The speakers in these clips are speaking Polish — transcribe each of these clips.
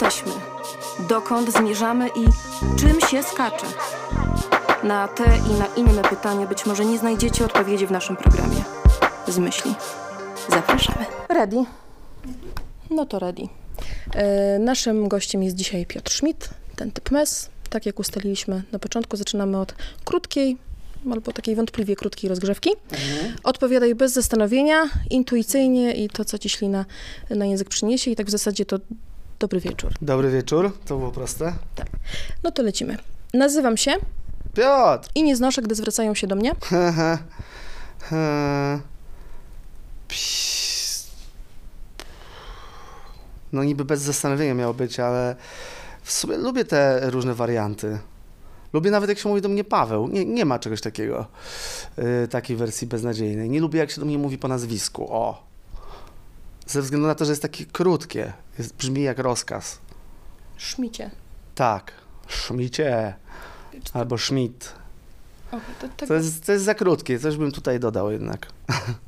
jesteśmy, dokąd zmierzamy i czym się skacze? Na te i na inne pytania być może nie znajdziecie odpowiedzi w naszym programie. Z myśli. Zapraszamy. Ready? No to ready. E, naszym gościem jest dzisiaj Piotr Schmidt, ten typ mes. Tak jak ustaliliśmy na początku, zaczynamy od krótkiej, albo takiej wątpliwie krótkiej rozgrzewki. Odpowiadaj bez zastanowienia, intuicyjnie i to, co ci ślina na język przyniesie. I tak w zasadzie to dobry wieczór. Dobry wieczór, to było proste. No to lecimy. Nazywam się Piotr! i nie znoszę, gdy zwracają się do mnie. No niby bez zastanowienia miało być, ale w sumie lubię te różne warianty. Lubię nawet jak się mówi do mnie Paweł. Nie, nie ma czegoś takiego, yy, takiej wersji beznadziejnej. Nie lubię jak się do mnie mówi po nazwisku. O. Ze względu na to, że jest takie krótkie. Jest, brzmi jak rozkaz. Szmicie. Tak. Szmicie. Albo Schmidt. Okay, to, tak, To jest, to jest za krótkie, coś bym tutaj dodał jednak.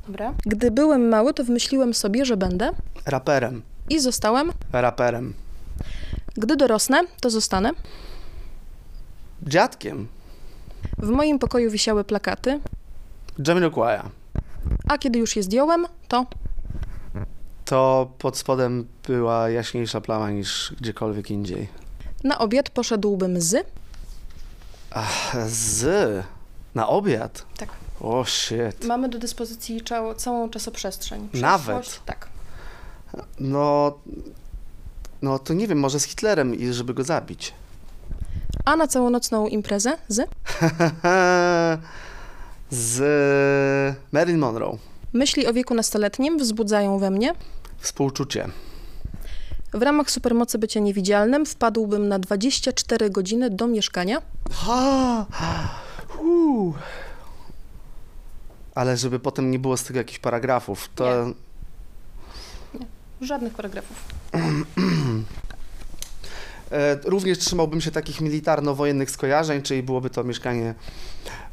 dobra. Gdy byłem mały, to wymyśliłem sobie, że będę Raperem. i zostałem. Raperem. Gdy dorosnę, to zostanę. Dziadkiem. W moim pokoju wisiały plakaty, Jamiroquai'a. a kiedy już je zdjąłem, to To pod spodem była jaśniejsza plama niż gdziekolwiek indziej. na obiad poszedłbym z. Ach, z. Na obiad? Tak. O shit. Mamy do dyspozycji całą, całą czasoprzestrzeń. Nawet? Tak. No. No to nie wiem, może z Hitlerem i żeby go zabić. A na całonocną imprezę z. z Marilyn Monroe. Myśli o wieku nastoletnim wzbudzają we mnie. Współczucie. W ramach supermocy bycia niewidzialnym wpadłbym na 24 godziny do mieszkania. Ha! Uu. Ale żeby potem nie było z tego jakichś paragrafów, to Żadnych paragrafów. e, również trzymałbym się takich militarno-wojennych skojarzeń, czyli byłoby to mieszkanie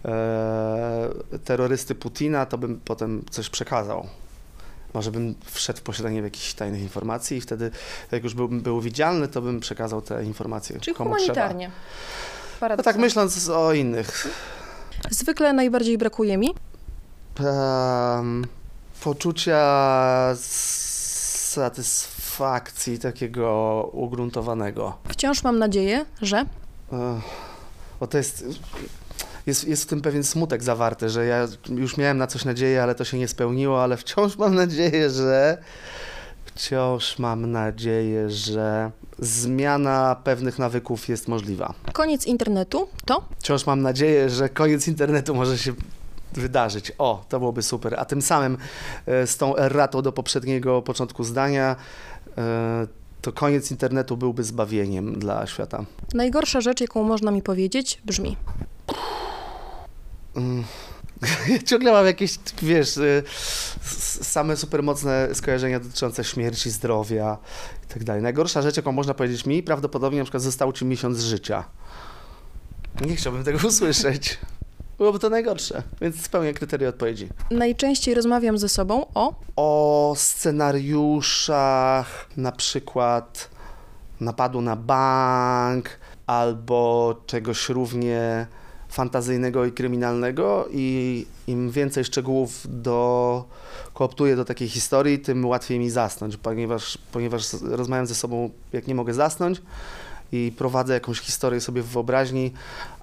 e, terrorysty Putina, to bym potem coś przekazał. Może bym wszedł w posiadanie jakichś tajnych informacji i wtedy, jak już byłbym był widzialny, to bym przekazał te informacje Czyli komu humanitarnie. trzeba. No tak myśląc o innych. Zwykle najbardziej brakuje mi. Em, poczucia satysfakcji takiego ugruntowanego. Wciąż mam nadzieję, że. Bo to jest, jest, jest w tym pewien smutek zawarty, że ja już miałem na coś nadzieję, ale to się nie spełniło, ale wciąż mam nadzieję, że wciąż mam nadzieję, że zmiana pewnych nawyków jest możliwa. Koniec internetu to. Wciąż mam nadzieję, że koniec internetu może się wydarzyć. O, to byłoby super. A tym samym e, z tą erratą do poprzedniego początku zdania, to koniec internetu byłby zbawieniem dla świata. Najgorsza rzecz, jaką można mi powiedzieć, brzmi. Mm. Ja ciągle mam jakieś, wiesz, y, same supermocne skojarzenia dotyczące śmierci, zdrowia i tak dalej. Najgorsza rzecz, jaką można powiedzieć mi, prawdopodobnie na przykład został ci miesiąc życia. Nie chciałbym tego usłyszeć. Byłoby to najgorsze, więc spełnię kryteria odpowiedzi. Najczęściej rozmawiam ze sobą o. O scenariuszach, na przykład napadu na bank, albo czegoś równie fantazyjnego i kryminalnego i im więcej szczegółów do, kooptuję do takiej historii, tym łatwiej mi zasnąć, ponieważ, ponieważ rozmawiam ze sobą, jak nie mogę zasnąć i prowadzę jakąś historię sobie w wyobraźni,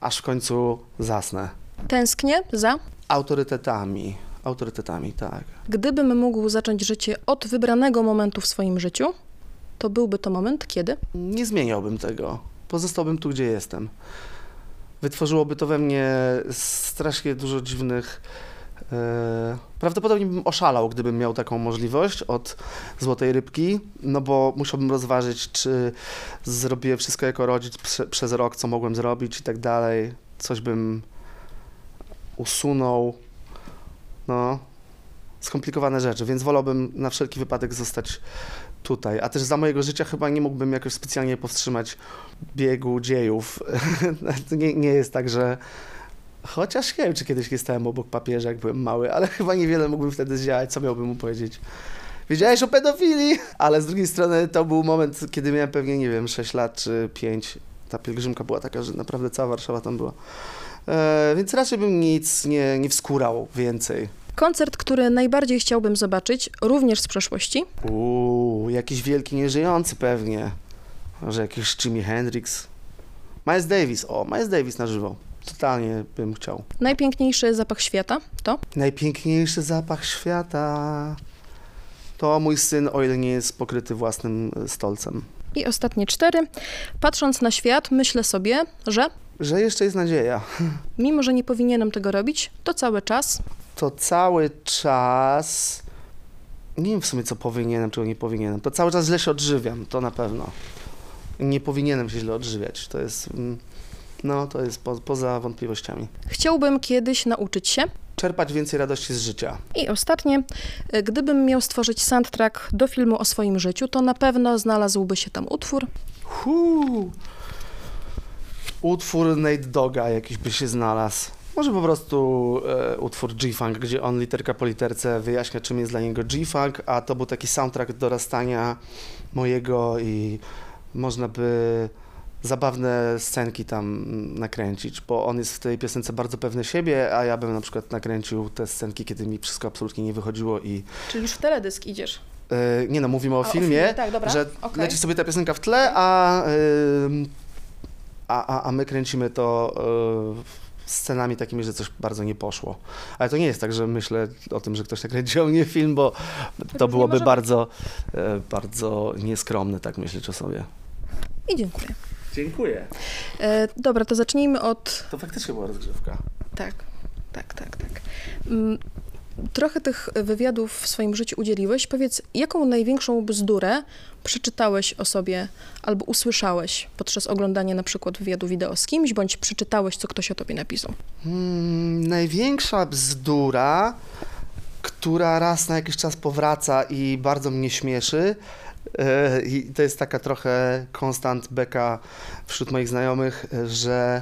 aż w końcu zasnę. Tęsknię za. Autorytetami, autorytetami, tak. Gdybym mógł zacząć życie od wybranego momentu w swoim życiu, to byłby to moment, kiedy. Nie zmieniałbym tego. Pozostałbym tu, gdzie jestem. Wytworzyłoby to we mnie strasznie dużo dziwnych. e, prawdopodobnie bym oszalał, gdybym miał taką możliwość od złotej rybki, no bo musiałbym rozważyć, czy zrobię wszystko jako rodzic prze, przez rok, co mogłem zrobić i tak dalej. Coś bym usunął. No, skomplikowane rzeczy, więc wolałbym na wszelki wypadek zostać tutaj. A też za mojego życia chyba nie mógłbym jakoś specjalnie powstrzymać biegu dziejów. nie, nie jest tak, że. Chociaż nie wiem, czy kiedyś nie stałem obok papieża, jak byłem mały, ale chyba niewiele mógłbym wtedy zdziałać, co miałbym mu powiedzieć. wiedziałeś o pedofilii, ale z drugiej strony to był moment, kiedy miałem pewnie, nie wiem, 6 lat czy 5. Ta pielgrzymka była taka, że naprawdę cała Warszawa tam była. E, więc raczej bym nic nie, nie wskórał więcej. Koncert, który najbardziej chciałbym zobaczyć, również z przeszłości. Uuu, jakiś wielki nieżyjący pewnie. Może jakiś Jimi Hendrix. Miles Davis, o, Miles Davis na żywo. Totalnie bym chciał. Najpiękniejszy zapach świata to? Najpiękniejszy zapach świata to mój syn, o ile nie jest pokryty własnym stolcem. I ostatnie cztery. Patrząc na świat, myślę sobie, że Że jeszcze jest nadzieja. mimo, że nie powinienem tego robić, to cały czas To cały czas. Nie wiem w sumie, co powinienem, czego nie powinienem. To cały czas źle się odżywiam, to na pewno. Nie powinienem się źle odżywiać. To jest. mm, No, to jest po, poza wątpliwościami. chciałbym kiedyś nauczyć się. Czerpać więcej radości z życia. I ostatnie, gdybym miał stworzyć soundtrack do filmu o swoim życiu, to na pewno znalazłby się tam utwór. Huu. Utwór Nate Doga jakiś by się znalazł. Może po prostu e, utwór G-Funk, gdzie on literka po literce wyjaśnia, czym jest dla niego G-Funk, a to był taki soundtrack dorastania mojego i można by zabawne scenki tam nakręcić, bo on jest w tej piosence bardzo pewny siebie, a ja bym na przykład nakręcił te scenki, kiedy mi wszystko absolutnie nie wychodziło i Czyli już w teledysk idziesz. e, nie no, mówimy o A, o filmie, filmie, tak, dobra, że okej. leci sobie ta piosenka w tle, a, a, a, a my kręcimy to y, scenami takimi, że coś bardzo nie poszło. Ale to nie jest tak, że myślę o tym, że ktoś nakręcił mnie film, bo to byłoby bardzo, e, bardzo nieskromne, tak myśleć o sobie. I dziękuję. Dziękuję. E, dobra, to zacznijmy od To faktycznie była rozgrzewka. Tak, tak, tak, tak. Trochę tych wywiadów w swoim życiu udzieliłeś. Powiedz, jaką największą bzdurę przeczytałeś o sobie albo usłyszałeś podczas oglądania na przykład wywiadu wideo z kimś, bądź przeczytałeś, co ktoś o tobie napisał? Hmm, największa bzdura, która raz na jakiś czas powraca i bardzo mnie śmieszy, e, i to jest taka trochę konstant beka wśród moich znajomych, że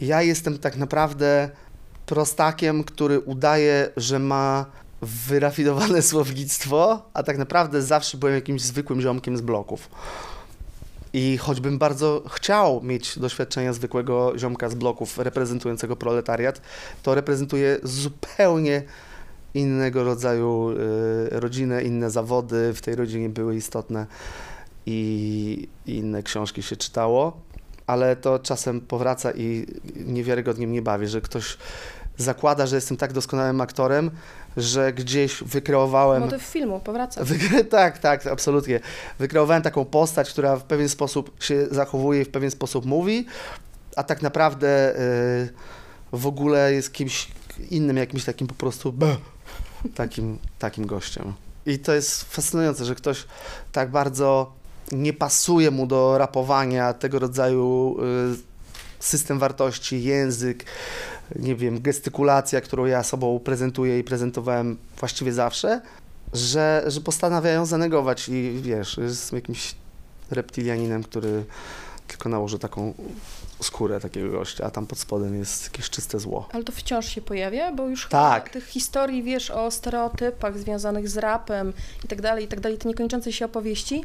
ja jestem tak naprawdę prostakiem, który udaje, że ma wyrafinowane słownictwo, a tak naprawdę zawsze byłem jakimś zwykłym ziomkiem z bloków. I choćbym bardzo chciał mieć doświadczenia zwykłego ziomka z bloków reprezentującego proletariat, to reprezentuje zupełnie innego rodzaju y, rodzinę, inne zawody w tej rodzinie były istotne i inne książki się czytało, ale to czasem powraca i niewiarygodnie mnie bawi, że ktoś zakłada, że jestem tak doskonałym aktorem, że gdzieś wykreowałem Motyw filmu, powraca. Tak, tak, absolutnie. Wykreowałem taką postać, która w pewien sposób się zachowuje i w pewien sposób mówi, a tak naprawdę y, w ogóle jest kimś innym, jakimś takim po prostu takim, takim gościem. I to jest fascynujące, że ktoś tak bardzo nie pasuje mu do rapowania tego rodzaju y, system wartości, język, nie wiem, gestykulacja, którą ja sobą prezentuję i prezentowałem właściwie zawsze, że, że postanawiają zanegować i wiesz, jest jakimś reptilianinem, który tylko nałoży taką skórę takiego gościa, a tam pod spodem jest jakieś czyste zło. Ale to wciąż się pojawia, bo już Tak. chyba tych historii, wiesz, o stereotypach związanych z rapem i tak dalej, i tak dalej, te niekończące się opowieści,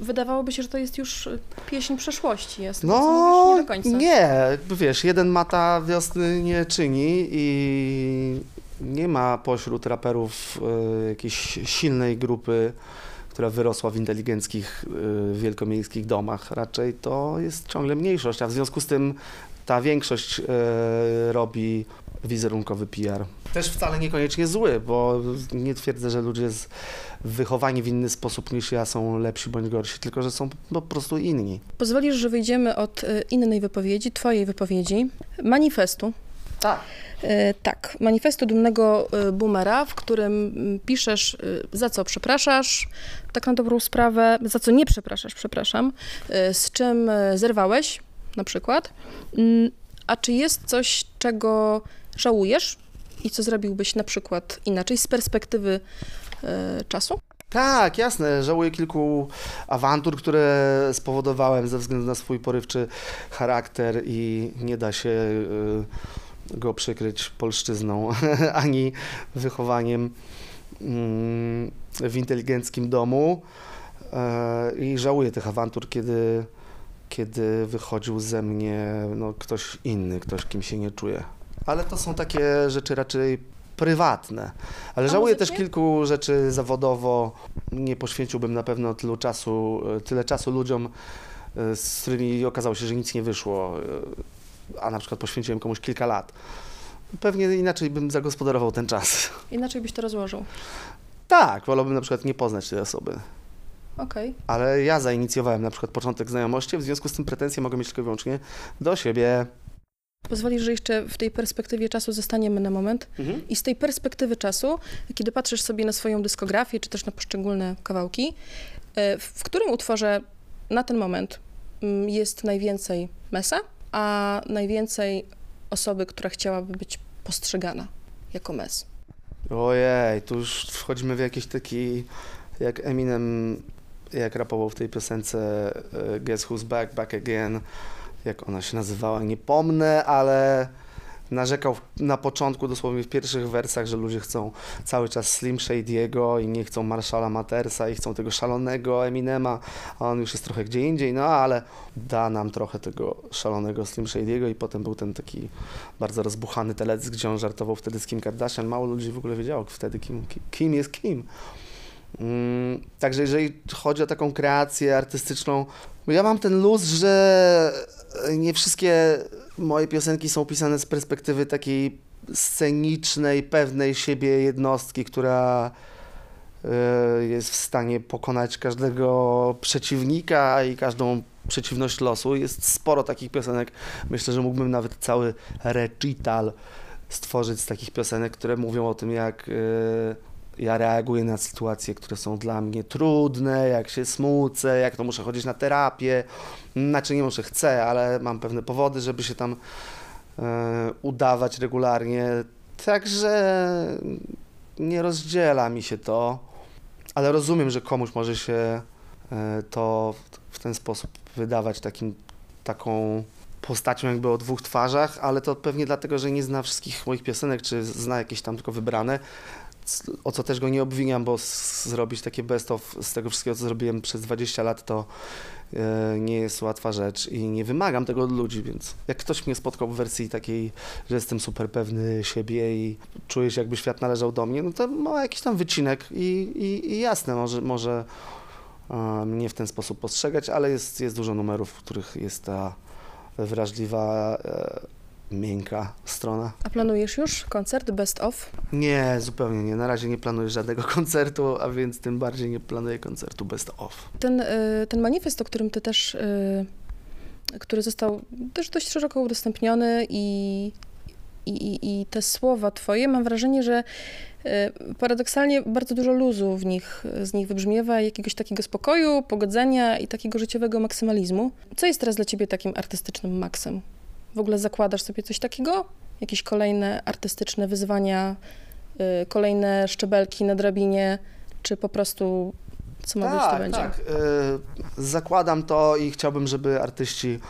wydawałoby się, że to jest już pieśń przeszłości. Jest No, nie do końca. nie, wiesz, jeden mata wiosny nie czyni i nie ma pośród raperów y, jakiejś silnej grupy, która wyrosła w inteligenckich, y, wielkomiejskich domach. Raczej to jest ciągle mniejszość, a w związku z tym ta większość robi wizerunkowy PR. Też wcale niekoniecznie zły, bo nie twierdzę, że ludzie z wychowani w inny sposób niż ja są lepsi bądź gorsi, tylko że są po prostu inni. Pozwolisz, że wyjdziemy od y, innej wypowiedzi, twojej wypowiedzi, manifestu. Tak. E, Tak, manifestu dumnego e, boomera, w którym mm, piszesz, za co przepraszasz, tak na dobrą sprawę, za co nie przepraszasz, przepraszam, z czym zerwałeś, na przykład. Mm, A czy jest coś, czego żałujesz i co zrobiłbyś na przykład inaczej z perspektywy e, czasu? Tak, jasne. Żałuję kilku awantur, które spowodowałem ze względu na swój porywczy charakter i nie da się y, go przykryć polszczyzną ani wychowaniem. mm, w inteligenckim domu e, i żałuję tych awantur, kiedy, kiedy wychodził ze mnie no, ktoś inny, ktoś, kim się nie czuję. Ale to są takie rzeczy raczej prywatne. Ale żałuję też kilku rzeczy zawodowo. Nie poświęciłbym na pewno tylu czasu, e, tyle czasu ludziom, e, z którymi okazało się, że nic nie wyszło, e, a na przykład poświęciłem komuś kilka lat. Pewnie inaczej bym zagospodarował ten czas. Inaczej byś to rozłożył. Tak, wolałbym na przykład nie poznać tej osoby. Okej. Ale ja zainicjowałem na przykład początek znajomości, w związku z tym pretensje mogę mieć tylko i wyłącznie do siebie. Pozwolisz, że jeszcze w tej perspektywie czasu zostaniemy na moment. I z tej perspektywy czasu, kiedy patrzysz sobie na swoją dyskografię, czy też na poszczególne kawałki, e, w w którym utworze na ten moment mm, jest najwięcej mesa, a najwięcej osoby, która chciałaby być postrzegana jako mes? Ojej, tu już wchodzimy w jakiś taki, jak Eminem, jak rapował w tej piosence e, Guess Who's Back, Back Again, jak ona się nazywała, nie pomnę, ale narzekał na początku, dosłownie w pierwszych wersach, że ludzie chcą cały czas Slim Shady'ego i nie chcą Marshalla Matersa i chcą tego szalonego Eminema, a on już jest trochę gdzie indziej, no ale da nam trochę tego szalonego Slim Shady'ego i potem był ten taki bardzo rozbuchany teledysk, gdzie on żartował wtedy z Kim Kardashian. Mało ludzi w ogóle wiedziało wtedy, kim, kim- kim jest kim. Mm, także jeżeli chodzi o taką kreację artystyczną, ja mam ten luz, że nie wszystkie moje piosenki są pisane z perspektywy takiej scenicznej, pewnej siebie jednostki, która e, jest w stanie pokonać każdego przeciwnika i każdą przeciwność losu. Jest sporo takich piosenek. Myślę, że mógłbym nawet cały recital stworzyć z takich piosenek, które mówią o tym, jak e, ja reaguję na sytuacje, które są dla mnie trudne, jak się smucę, jak to muszę chodzić na terapię. Znaczy nie muszę, chcę, ale mam pewne powody, żeby się tam e, udawać regularnie. Także nie rozdziela mi się to, ale rozumiem, że komuś może się e, to w- ten sposób wydawać takim, taką postacią jakby o dwóch twarzach, ale to pewnie dlatego, że nie zna wszystkich moich piosenek, czy zna jakieś tam tylko wybrane, o co też go nie obwiniam, bo zrobić takie best of z tego wszystkiego, co zrobiłem przez 20 lat, to e, nie jest łatwa rzecz i nie wymagam tego od ludzi, więc jak ktoś mnie spotkał w wersji takiej, że jestem super pewny siebie i czuję się jakby świat należał do mnie, no to ma jakiś tam wycinek i, i, i jasne, może, może e, mnie w ten sposób postrzegać, ale jest, jest dużo numerów, w których jest ta wrażliwa, e, miękka strona. A planujesz już koncert Best Of? Nie, zupełnie nie. Na razie nie planuję żadnego koncertu, a więc tym bardziej nie planuję koncertu best of. Ten, y, ten manifest, o którym ty też, y, który został też dość szeroko udostępniony i, i, i, te słowa twoje, mam wrażenie, że y, paradoksalnie bardzo dużo luzu w nich, z nich wybrzmiewa, jakiegoś takiego spokoju, pogodzenia i takiego życiowego maksymalizmu. Co jest teraz dla ciebie takim artystycznym maksem? W ogóle zakładasz sobie coś takiego? Jakieś kolejne artystyczne wyzwania, y, kolejne szczebelki na drabinie, czy po prostu co ma być, to będzie? Tak. Y, zakładam to i chciałbym, żeby artyści,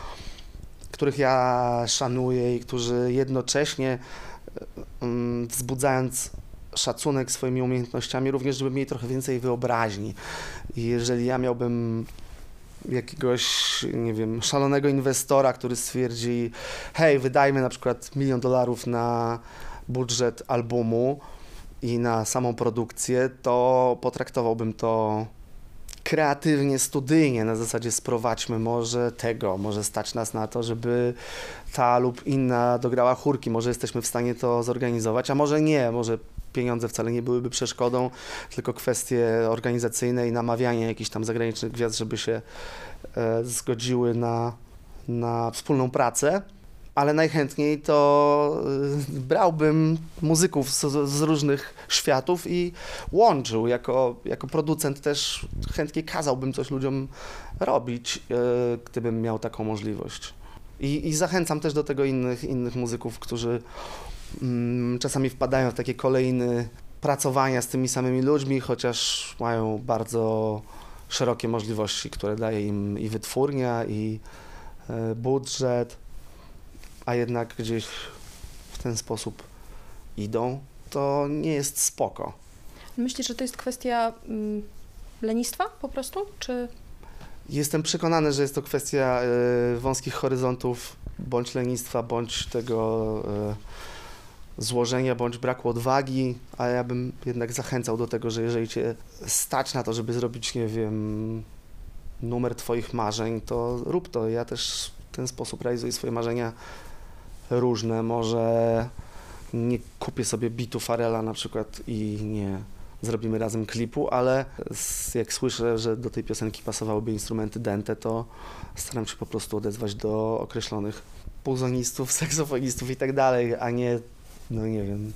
których ja szanuję i którzy jednocześnie y, mm, wzbudzając szacunek swoimi umiejętnościami, również żeby mieli trochę więcej wyobraźni. I jeżeli ja miałbym jakiegoś, nie wiem, szalonego inwestora, który stwierdzi, hej, wydajmy na przykład milion dolarów na budżet albumu i na samą produkcję, to potraktowałbym to kreatywnie, studyjnie, na zasadzie sprowadźmy może tego, może stać nas na to, żeby ta lub inna dograła chórki, może jesteśmy w stanie to zorganizować, a może nie, może pieniądze wcale nie byłyby przeszkodą, tylko kwestie organizacyjne i namawianie jakichś tam zagranicznych gwiazd, żeby się e, zgodziły na, na wspólną pracę. Ale najchętniej to y, brałbym muzyków z, z różnych światów i łączył. Jako, jako producent też chętnie kazałbym coś ludziom robić, y, gdybym miał taką możliwość. I, I zachęcam też do tego innych, innych muzyków, którzy czasami wpadają w takie kolejne pracowania z tymi samymi ludźmi, chociaż mają bardzo szerokie możliwości, które daje im i wytwórnia, i e, budżet, a jednak gdzieś w ten sposób idą, to nie jest spoko. Myślisz, że to jest kwestia mm, lenistwa po prostu, czy... Jestem przekonany, że jest to kwestia y, wąskich horyzontów, bądź lenistwa, bądź tego y, złożenia, bądź braku odwagi, a ja bym jednak zachęcał do tego, że jeżeli cię stać na to, żeby zrobić, nie wiem, numer twoich marzeń, to rób to. Ja też w ten sposób realizuję swoje marzenia różne. Może nie kupię sobie bitu Farela na przykład i nie zrobimy razem klipu, ale jak słyszę, że do tej piosenki pasowałyby instrumenty dente, to staram się po prostu odezwać do określonych puzonistów, saksofonistów i tak dalej, a nie, no nie wiem,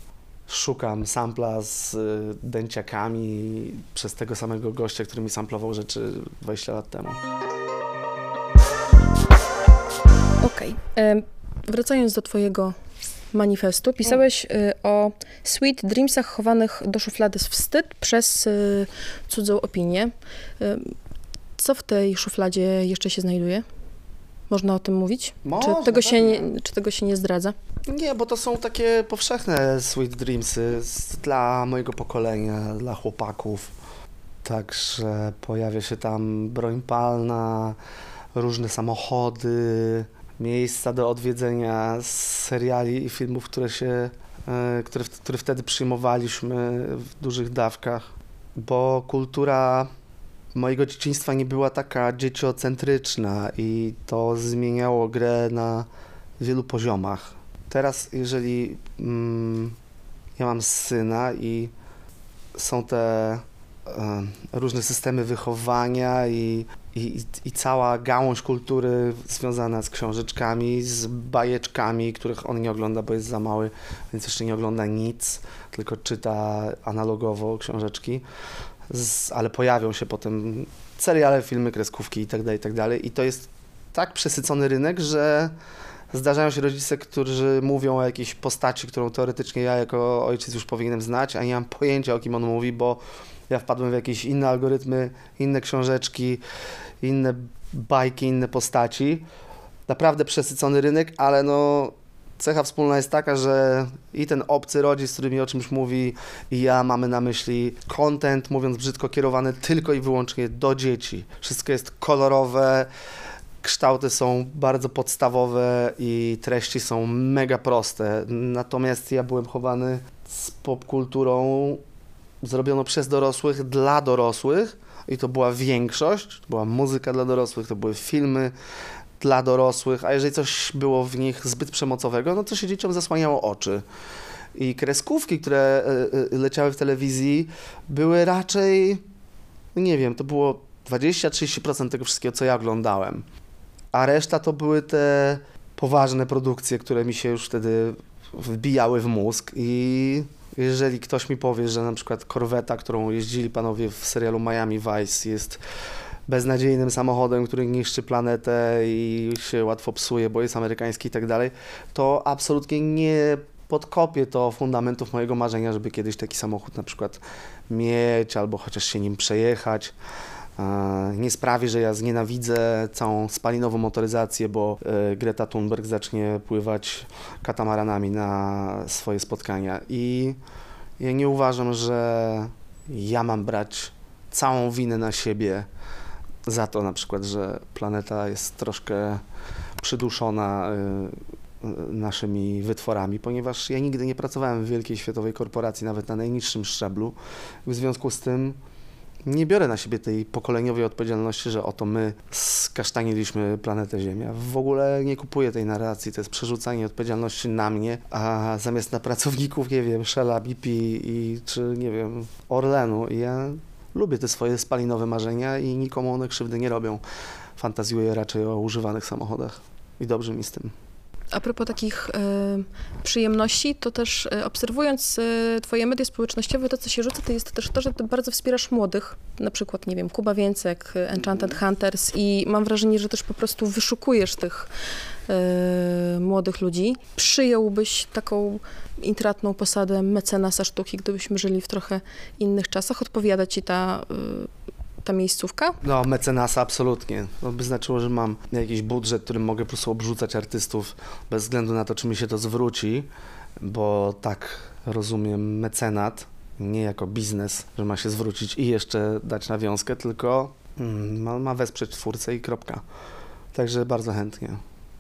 szukam sampla z y, dęciakami przez tego samego gościa, który mi samplował rzeczy 20 lat temu. Okej. Okay. Wracając do twojego manifestu pisałeś y, o sweet dreamsach chowanych do szuflady z wstyd przez y, cudzą opinię. Co w tej szufladzie jeszcze się znajduje? Można o tym mówić? Można, czy, tego się nie, czy tego się nie zdradza? Nie, bo to są takie powszechne sweet dreamsy dla mojego pokolenia, dla chłopaków. Także pojawia się tam broń palna, różne samochody, miejsca do odwiedzenia z seriali i filmów, które się, e, które, które wtedy przyjmowaliśmy w dużych dawkach, bo kultura mojego dzieciństwa nie była taka dzieciocentryczna i to zmieniało grę na wielu poziomach. Teraz, jeżeli mm, ja mam syna i są te e, różne systemy wychowania i i, i cała gałąź kultury związana z książeczkami, z bajeczkami, których on nie ogląda, bo jest za mały, więc jeszcze nie ogląda nic, tylko czyta analogowo książeczki, z, ale pojawią się potem seriale, filmy, kreskówki itd., tak itd. Tak I to jest tak przesycony rynek, że zdarzają się rodzice, którzy mówią o jakiejś postaci, którą teoretycznie ja jako ojciec już powinienem znać, a nie mam pojęcia o kim on mówi, bo ja wpadłem w jakieś inne algorytmy, inne książeczki, inne bajki, inne postaci. Naprawdę przesycony rynek, ale no cecha wspólna jest taka, że i ten obcy rodzic, z którym mi o czymś mówi, i ja mamy na myśli content, mówiąc brzydko, kierowany tylko i wyłącznie do dzieci. Wszystko jest kolorowe, kształty są bardzo podstawowe i treści są mega proste. Natomiast ja byłem chowany z popkulturą zrobiono przez dorosłych dla dorosłych i to była większość, to była muzyka dla dorosłych, to były filmy dla dorosłych, a jeżeli coś było w nich zbyt przemocowego, no to się dzieciom zasłaniało oczy. I kreskówki, które e, e, leciały w telewizji, były raczej, nie wiem, to było 20-30% tego wszystkiego, co ja oglądałem. A reszta to były te poważne produkcje, które mi się już wtedy wbijały w mózg i jeżeli ktoś mi powie, że na przykład korweta, którą jeździli panowie w serialu Miami Vice jest beznadziejnym samochodem, który niszczy planetę i się łatwo psuje, bo jest amerykański i tak dalej, to absolutnie nie podkopie to fundamentów mojego marzenia, żeby kiedyś taki samochód na przykład mieć albo chociaż się nim przejechać. Nie sprawi, że ja znienawidzę całą spalinową motoryzację, bo e, Greta Thunberg zacznie pływać katamaranami na swoje spotkania. I ja nie uważam, że ja mam brać całą winę na siebie za to na przykład, że planeta jest troszkę przyduszona e, naszymi wytworami, ponieważ ja nigdy nie pracowałem w wielkiej światowej korporacji, nawet na najniższym szczeblu. W związku z tym nie biorę na siebie tej pokoleniowej odpowiedzialności, że oto my skasztaniliśmy planetę Ziemia. W ogóle nie kupuję tej narracji, to jest przerzucanie odpowiedzialności na mnie, a zamiast na pracowników, nie wiem, Shella, BP i czy, nie wiem, Orlenu. I ja lubię te swoje spalinowe marzenia i nikomu one krzywdy nie robią. Fantazjuję raczej o używanych samochodach i dobrze mi z tym. A propos takich e, przyjemności, to też e, obserwując e, twoje media społecznościowe, to co się rzuca, to jest też to, że ty bardzo wspierasz młodych, na przykład, nie wiem, Kuba Więcek, Enchanted mhm. Hunters i mam wrażenie, że też po prostu wyszukujesz tych młodych ludzi. Przyjąłbyś taką intratną posadę mecenasa sztuki, gdybyśmy żyli w trochę innych czasach? Odpowiada ci ta ta miejscówka? No, mecenasa absolutnie. To by znaczyło, że mam jakiś budżet, którym mogę po prostu obrzucać artystów bez względu na to, czy mi się to zwróci, bo tak rozumiem mecenat. nie jako biznes, że ma się zwrócić i jeszcze dać nawiązkę, tylko mm, ma, ma wesprzeć twórcę i kropka. Także bardzo chętnie,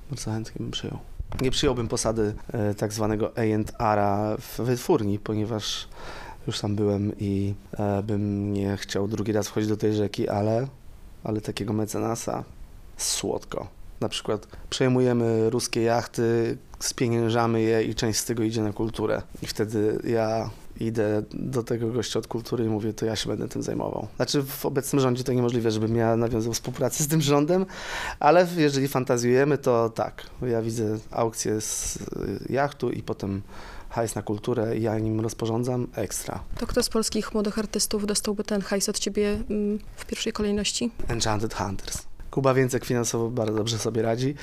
bardzo chętnie bym przyjął. Nie przyjąłbym posady e, tak zwanego A&R'a w wytwórni, ponieważ już tam byłem i e, bym nie chciał drugi raz wchodzić do tej rzeki, ale, ale takiego mecenasa słodko. Na przykład przejmujemy ruskie jachty, spieniężamy je i część z tego idzie na kulturę. I wtedy ja idę do tego gościa od kultury i mówię, to ja się będę tym zajmował. Znaczy w obecnym rządzie to niemożliwe, żebym ja nawiązał współpracę z tym rządem, ale jeżeli fantazjujemy, to tak. Ja widzę aukcję z jachtu i potem hajs na kulturę, ja nim rozporządzam, ekstra. To kto z polskich młodych artystów dostałby ten hajs od ciebie mm, w pierwszej kolejności? Enchanted Hunters. Kuba Więcek finansowo bardzo dobrze sobie radzi,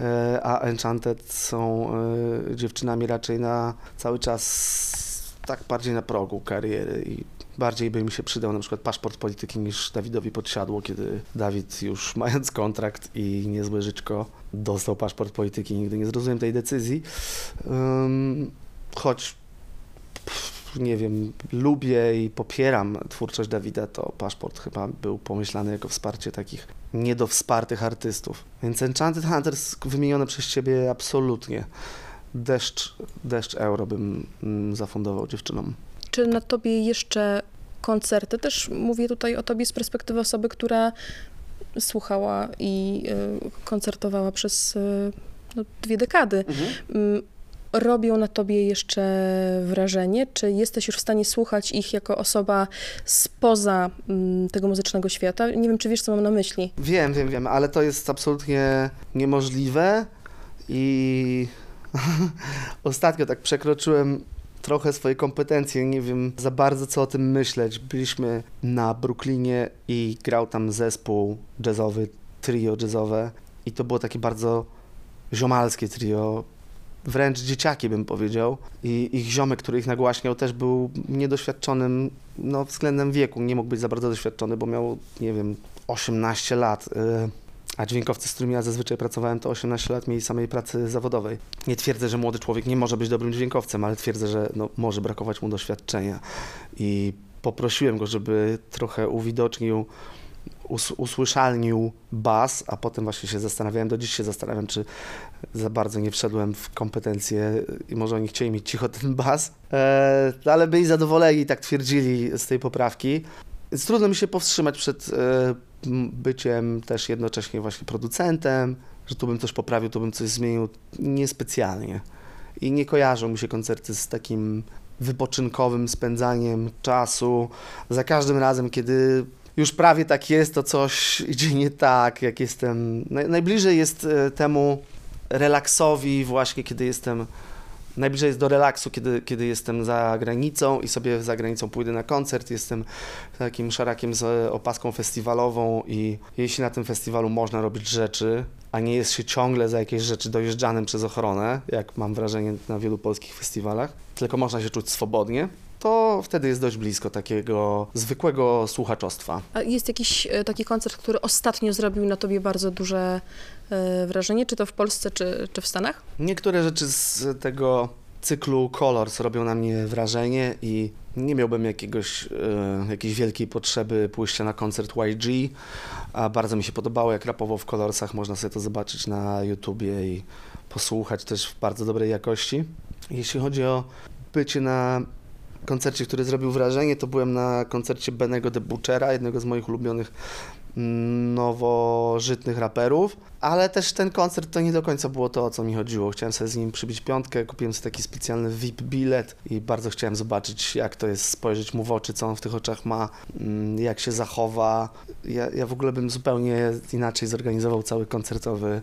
e, a Enchanted są e, dziewczynami raczej na cały czas tak bardziej na progu kariery i bardziej by mi się przydał na przykład paszport polityki niż Dawidowi podsiadło, kiedy Dawid już mając kontrakt i niezłe życzko dostał paszport polityki. Nigdy nie zrozumiem tej decyzji. Um, choć nie wiem, lubię i popieram twórczość Dawida, to paszport chyba był pomyślany jako wsparcie takich niedowspartych artystów. Więc Enchanted Hunters wymienione przez Ciebie absolutnie deszcz, deszcz euro bym mm, zafundował dziewczynom. Czy na tobie jeszcze koncerty? Też mówię tutaj o tobie z perspektywy osoby, która słuchała i y, koncertowała przez y, no, dwie dekady. Mhm. Robią na tobie jeszcze wrażenie? Czy jesteś już w stanie słuchać ich jako osoba spoza mm, tego muzycznego świata? Nie wiem, czy wiesz, co mam na myśli. Wiem, wiem, wiem, ale to jest absolutnie niemożliwe i Ostatnio tak przekroczyłem trochę swoje kompetencje, nie wiem za bardzo co o tym myśleć. Byliśmy na Brooklynie i grał tam zespół jazzowy, trio jazzowe i to było takie bardzo ziomalskie trio, wręcz dzieciaki bym powiedział. I ich ziomek, który ich nagłaśniał też był niedoświadczonym no, względem wieku, nie mógł być za bardzo doświadczony, bo miał, nie wiem, 18 lat. Y, a dźwiękowcy, z którymi ja zazwyczaj pracowałem, to 18 lat mieli samej pracy zawodowej. Nie twierdzę, że młody człowiek nie może być dobrym dźwiękowcem, ale twierdzę, że no, może brakować mu doświadczenia. I poprosiłem go, żeby trochę uwidocznił, us usłyszalnił bas, a potem właśnie się zastanawiałem, do dziś się zastanawiam, czy za bardzo nie wszedłem w kompetencje i może oni chcieli mieć cicho ten bas, eee, ale byli zadowoleni, tak twierdzili z tej poprawki. Więc trudno mi się powstrzymać przed e, byciem też jednocześnie właśnie producentem, że tu bym coś poprawił, tu bym coś zmienił, niespecjalnie. I nie kojarzą mi się koncerty z takim wypoczynkowym spędzaniem czasu. Za każdym razem, kiedy już prawie tak jest, to coś idzie nie tak, jak jestem. Najbliżej jest e, temu relaksowi właśnie, kiedy jestem najbliżej jest do relaksu, kiedy, kiedy jestem za granicą i sobie za granicą pójdę na koncert. Jestem takim szarakiem z opaską festiwalową i jeśli na tym festiwalu można robić rzeczy, a nie jest się ciągle za jakieś rzeczy dojeżdżanym przez ochronę, jak mam wrażenie na wielu polskich festiwalach, tylko można się czuć swobodnie, to wtedy jest dość blisko takiego zwykłego słuchaczostwa. A jest jakiś e, taki koncert, który ostatnio zrobił na tobie bardzo duże e, wrażenie, czy to w Polsce, czy, czy w Stanach? Niektóre rzeczy z tego cyklu Colors robią na mnie wrażenie i nie miałbym jakiegoś, e, jakiejś wielkiej potrzeby pójścia na koncert YG, a bardzo mi się podobało, jak rapował w Colorsach, można sobie to zobaczyć na YouTubie i posłuchać też w bardzo dobrej jakości. Jeśli chodzi o bycie na koncercie, który zrobił wrażenie, to byłem na koncercie Benego de Butchera, jednego z moich ulubionych mm, nowożytnych raperów, ale też ten koncert to nie do końca było to, o co mi chodziło. Chciałem sobie z nim przybić piątkę, kupiłem sobie taki specjalny VIP bilet i bardzo chciałem zobaczyć, jak to jest, spojrzeć mu w oczy, co on w tych oczach ma, mm, jak się zachowa. Ja, ja w ogóle bym zupełnie inaczej zorganizował cały koncertowy,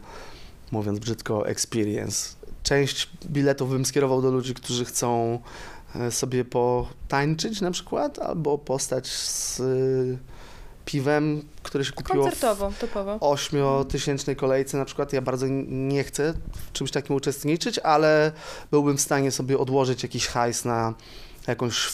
mówiąc brzydko, experience. Część biletów bym skierował do ludzi, którzy chcą sobie potańczyć na przykład, albo postać z y, piwem, które się kupiło Koncertowo, typowo. w ośmiotysięcznej kolejce na przykład. Ja bardzo nie chcę w czymś takim uczestniczyć, ale byłbym w stanie sobie odłożyć jakiś hajs na jakąś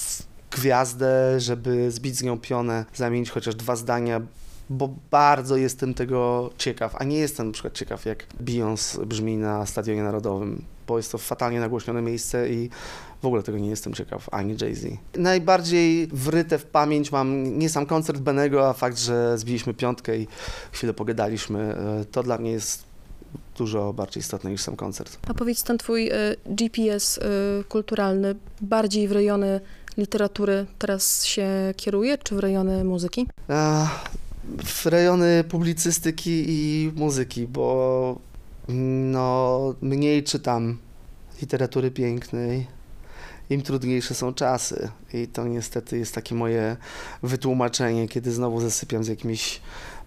gwiazdę, żeby zbić z nią pionę, zamienić chociaż dwa zdania, bo bardzo jestem tego ciekaw, a nie jestem na przykład ciekaw, jak Beyoncé brzmi na Stadionie Narodowym bo jest to fatalnie nagłośnione miejsce i w ogóle tego nie jestem ciekaw, ani Jay-Z. Najbardziej wryte w pamięć mam nie sam koncert Benego, a fakt, że zbiliśmy piątkę i chwilę pogadaliśmy. E, to dla mnie jest dużo bardziej istotne niż sam koncert. A powiedz, ten twój y, GPS y, kulturalny bardziej w rejony literatury teraz się kieruje, czy w rejony muzyki? E, w rejony publicystyki i muzyki, bo no, mniej czytam literatury pięknej, im trudniejsze są czasy. I to niestety jest takie moje wytłumaczenie, kiedy znowu zasypiam z jakimiś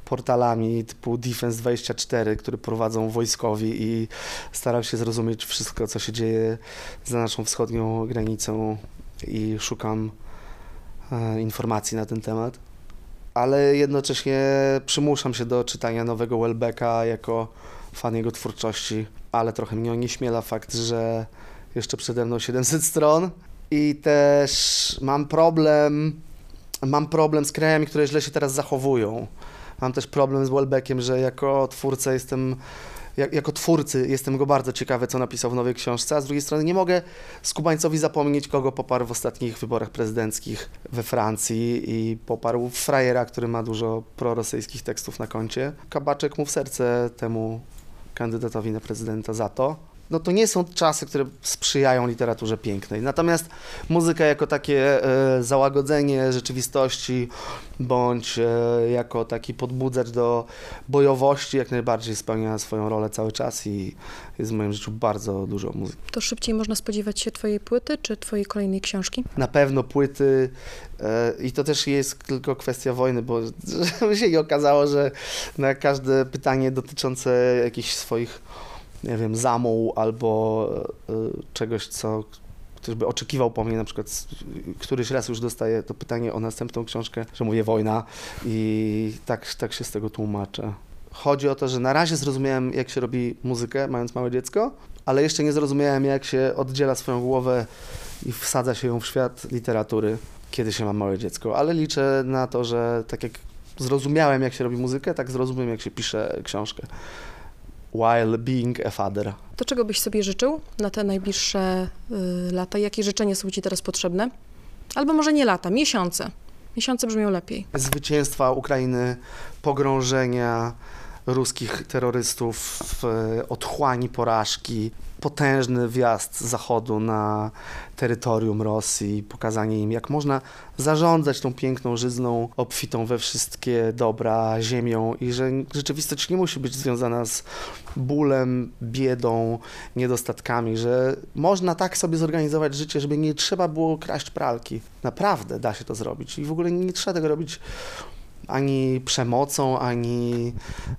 portalami typu Defense24, które prowadzą wojskowi i staram się zrozumieć wszystko, co się dzieje za naszą wschodnią granicą i szukam e, informacji na ten temat. Ale jednocześnie przymuszam się do czytania nowego Welbecka jako fan jego twórczości, ale trochę mnie onieśmiela fakt, że jeszcze przede mną 700 stron i też mam problem, mam problem z krajami, które źle się teraz zachowują. Mam też problem z Welbeckiem, że jako twórca jestem jak, jako twórcy jestem go bardzo ciekawy, co napisał w nowej książce, a z drugiej strony nie mogę Skubańcowi zapomnieć, kogo poparł w ostatnich wyborach prezydenckich we Francji i poparł frajera, który ma dużo prorosyjskich tekstów na koncie. Kabaczek mu w serce temu kandydatowi na prezydenta za to no to nie są czasy, które sprzyjają literaturze pięknej. Natomiast muzyka jako takie e, załagodzenie rzeczywistości, bądź e, jako taki podbudzacz do bojowości, jak najbardziej spełnia swoją rolę cały czas i jest w moim życiu bardzo dużo muzyki. To szybciej można spodziewać się twojej płyty, czy twojej kolejnej książki? Na pewno płyty e, i to też jest tylko kwestia wojny, bo żeby się okazało, że na każde pytanie dotyczące jakichś swoich nie wiem, zamuł albo y, czegoś, co ktoś by oczekiwał po mnie, na przykład któryś raz już dostaję to pytanie o następną książkę, że mówię wojna i tak, tak się z tego tłumaczę. Chodzi o to, że na razie zrozumiałem, jak się robi muzykę, mając małe dziecko, ale jeszcze nie zrozumiałem, jak się oddziela swoją głowę i wsadza się ją w świat literatury, kiedy się ma małe dziecko. Ale liczę na to, że tak jak zrozumiałem, jak się robi muzykę, tak zrozumiem, jak się pisze książkę while being a father. To czego byś sobie życzył na te najbliższe y, lata? Jakie życzenia są ci teraz potrzebne? Albo może nie lata, miesiące. Miesiące brzmią lepiej. Zwycięstwa Ukrainy, pogrążenia ruskich terrorystów w otchłani porażki, potężny wjazd Zachodu na terytorium Rosji, pokazanie im, jak można zarządzać tą piękną żyzną, obfitą we wszystkie dobra ziemią i że rzeczywistość nie musi być związana z bólem, biedą, niedostatkami, że można tak sobie zorganizować życie, żeby nie trzeba było kraść pralki. Naprawdę da się to zrobić i w ogóle nie trzeba tego robić ani przemocą, ani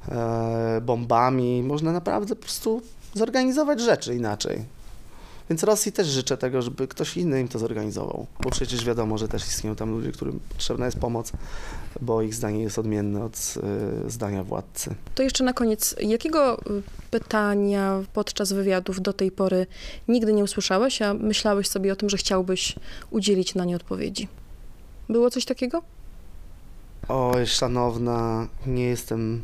e, bombami. Można naprawdę po prostu zorganizować rzeczy inaczej. Więc Rosji też życzę tego, żeby ktoś inny im to zorganizował. Bo przecież wiadomo, że też istnieją tam ludzie, którym potrzebna jest pomoc, bo ich zdanie jest odmienne od y, zdania władcy. To jeszcze na koniec, jakiego y, pytania podczas wywiadów do tej pory nigdy nie usłyszałeś, a myślałeś sobie o tym, że chciałbyś udzielić na nie odpowiedzi? Było coś takiego? Oj, szanowna, nie jestem.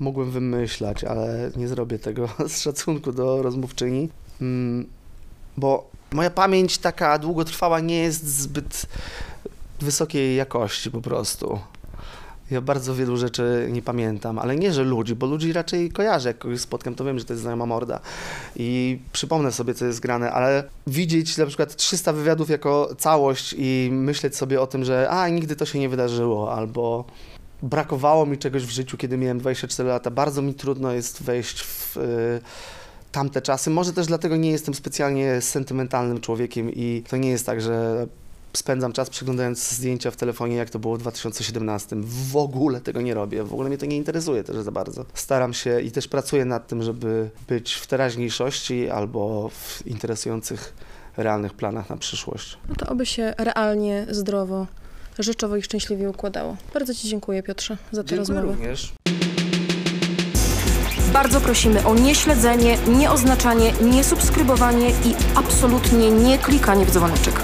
Mógłbym wymyślać, ale nie zrobię tego z szacunku do rozmówczyni, mm, bo moja pamięć taka długotrwała nie jest zbyt wysokiej jakości po prostu. Ja bardzo wielu rzeczy nie pamiętam, ale nie, że ludzi, bo ludzi raczej kojarzę. Jak kogoś spotkam, to wiem, że to jest znajoma morda i przypomnę sobie, co jest grane, ale widzieć na przykład 300 wywiadów jako całość i myśleć sobie o tym, że a, nigdy to się nie wydarzyło, albo brakowało mi czegoś w życiu, kiedy miałem 24 lata. Bardzo mi trudno jest wejść w... Yy, tamte czasy. Może też dlatego nie jestem specjalnie sentymentalnym człowiekiem i to nie jest tak, że spędzam czas przeglądając zdjęcia w telefonie, jak to było w 2017. W ogóle tego nie robię, w ogóle mnie to nie interesuje też za bardzo. Staram się i też pracuję nad tym, żeby być w teraźniejszości albo w interesujących, realnych planach na przyszłość. No to oby się realnie, zdrowo, życzowo i szczęśliwie układało. Bardzo Ci dziękuję, Piotrze, za tę Dziękuję rozmowę. również. Bardzo prosimy o nieśledzenie, nieoznaczanie, niesubskrybowanie i absolutnie nie klikanie w dzwoneczek.